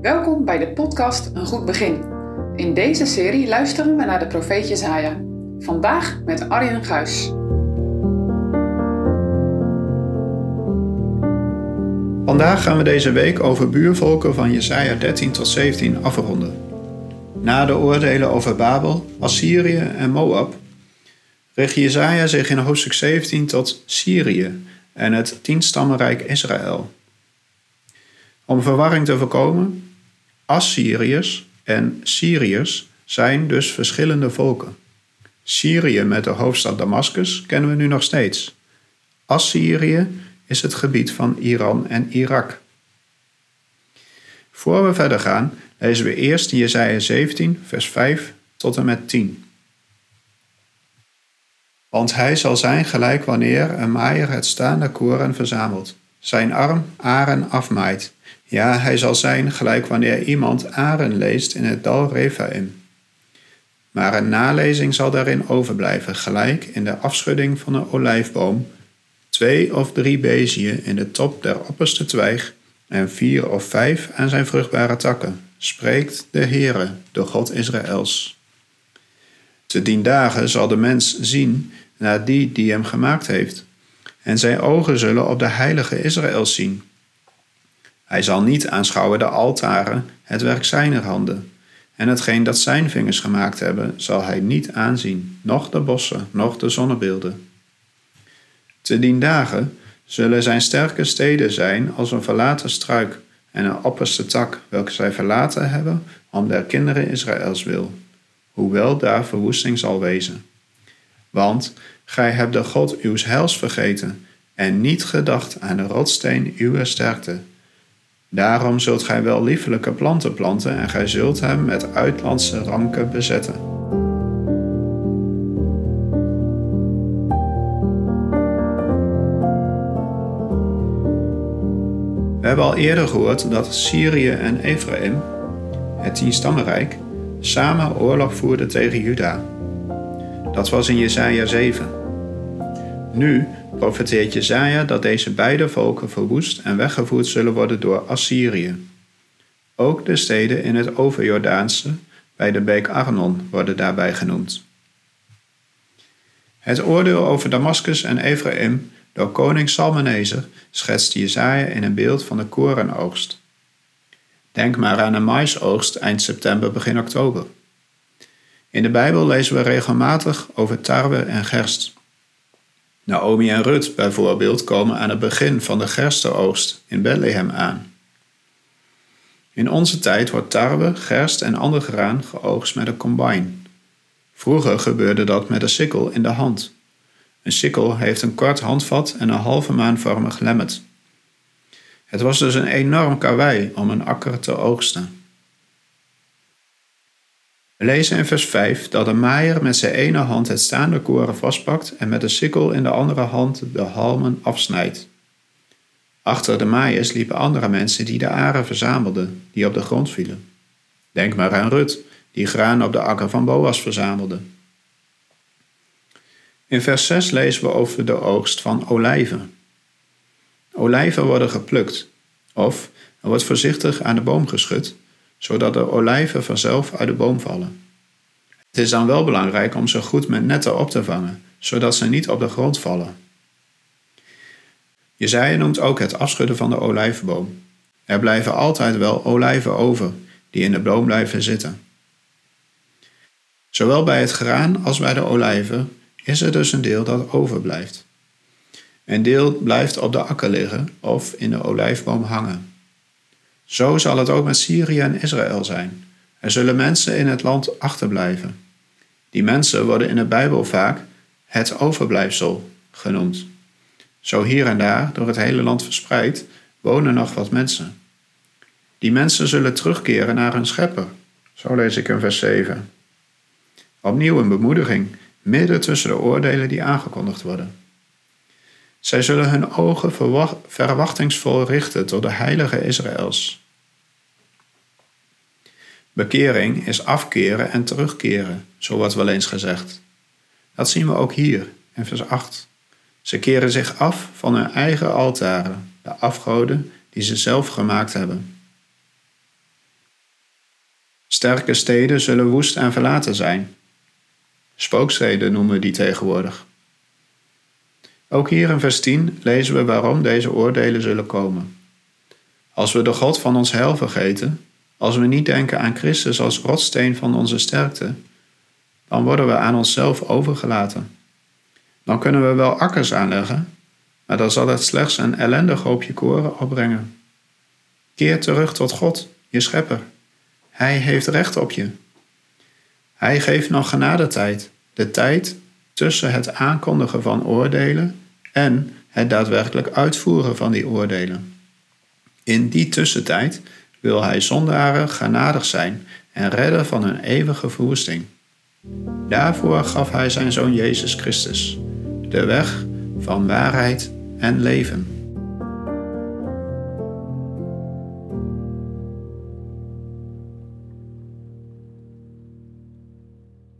Welkom bij de podcast Een Goed Begin. In deze serie luisteren we naar de profeet Jezaja. Vandaag met Arjen Guis. Vandaag gaan we deze week over buurvolken van Jesaja 13 tot 17 afronden. Na de oordelen over Babel, Assyrië en Moab richt Jesaja zich in hoofdstuk 17 tot Syrië en het tienstammenrijk Israël. Om verwarring te voorkomen, Assyriërs en Syriërs zijn dus verschillende volken. Syrië met de hoofdstad Damascus kennen we nu nog steeds. Assyrië is het gebied van Iran en Irak. Voor we verder gaan, lezen we eerst Jesaja 17, vers 5 tot en met 10. Want hij zal zijn gelijk wanneer een maaier het staande koren verzamelt, zijn arm aren afmaait. Ja, hij zal zijn gelijk wanneer iemand aren leest in het dal Rephaim. Maar een nalezing zal daarin overblijven, gelijk in de afschudding van een olijfboom, twee of drie beziën in de top der opperste twijg en vier of vijf aan zijn vruchtbare takken, spreekt de Heere, de God Israëls. Te dien dagen zal de mens zien naar die die hem gemaakt heeft, en zijn ogen zullen op de heilige Israëls zien. Hij zal niet aanschouwen de altaren, het werk zijner handen, en hetgeen dat zijn vingers gemaakt hebben, zal hij niet aanzien, noch de bossen, noch de zonnebeelden. Te dien dagen zullen zijn sterke steden zijn als een verlaten struik en een opperste tak, welke zij verlaten hebben om der kinderen Israëls wil, hoewel daar verwoesting zal wezen. Want gij hebt de God uw heils vergeten en niet gedacht aan de rotsteen uw sterkte. Daarom zult gij wel liefelijke planten planten en gij zult hem met uitlandse ranken bezetten. We hebben al eerder gehoord dat Syrië en Ephraim, het tienstammenrijk, samen oorlog voerden tegen Juda. Dat was in Jesaja 7. Nu profeteert Jesaja dat deze beide volken verwoest en weggevoerd zullen worden door Assyrië. Ook de steden in het overjordaanse bij de beek Arnon worden daarbij genoemd. Het oordeel over Damascus en Ephraim door koning Salmaneser schetst Jesaja in een beeld van de korenoogst. Denk maar aan een maisoogst eind september, begin oktober. In de Bijbel lezen we regelmatig over tarwe en gerst. Naomi en Rut bijvoorbeeld komen aan het begin van de gerstenoogst in Bethlehem aan. In onze tijd wordt tarwe, gerst en ander graan geoogst met een combine. Vroeger gebeurde dat met een sikkel in de hand. Een sikkel heeft een kort handvat en een halve maanvormig lemmet. Het was dus een enorm karwei om een akker te oogsten. We lezen in vers 5 dat een maaier met zijn ene hand het staande koren vastpakt en met een sikkel in de andere hand de halmen afsnijdt. Achter de maaiers liepen andere mensen die de aren verzamelden, die op de grond vielen. Denk maar aan Rut, die graan op de akker van Boas verzamelde. In vers 6 lezen we over de oogst van olijven. Olijven worden geplukt, of er wordt voorzichtig aan de boom geschud, zodat de olijven vanzelf uit de boom vallen. Het is dan wel belangrijk om ze goed met netten op te vangen, zodat ze niet op de grond vallen. Jezaja noemt ook het afschudden van de olijfboom. Er blijven altijd wel olijven over, die in de boom blijven zitten. Zowel bij het graan als bij de olijven is er dus een deel dat overblijft. Een deel blijft op de akker liggen of in de olijfboom hangen. Zo zal het ook met Syrië en Israël zijn. Er zullen mensen in het land achterblijven. Die mensen worden in de Bijbel vaak het overblijfsel genoemd. Zo hier en daar, door het hele land verspreid, wonen nog wat mensen. Die mensen zullen terugkeren naar hun schepper. Zo lees ik in vers 7. Opnieuw een bemoediging, midden tussen de oordelen die aangekondigd worden. Zij zullen hun ogen verwachtingsvol richten tot de heilige Israëls. Bekering is afkeren en terugkeren, zo wordt wel eens gezegd. Dat zien we ook hier in vers 8. Ze keren zich af van hun eigen altaren, de afgoden die ze zelf gemaakt hebben. Sterke steden zullen woest en verlaten zijn. Spooksteden noemen we die tegenwoordig. Ook hier in vers 10 lezen we waarom deze oordelen zullen komen. Als we de God van ons heil vergeten, als we niet denken aan Christus als rotsteen van onze sterkte, dan worden we aan onszelf overgelaten. Dan kunnen we wel akkers aanleggen, maar dan zal het slechts een ellendig hoopje koren opbrengen. Keer terug tot God, je schepper. Hij heeft recht op je. Hij geeft nog genadetijd, de tijd tussen het aankondigen van oordelen en het daadwerkelijk uitvoeren van die oordelen. In die tussentijd wil hij zondaren genadig zijn en redden van hun eeuwige verwoesting. Daarvoor gaf hij zijn zoon Jezus Christus, de weg van waarheid en leven.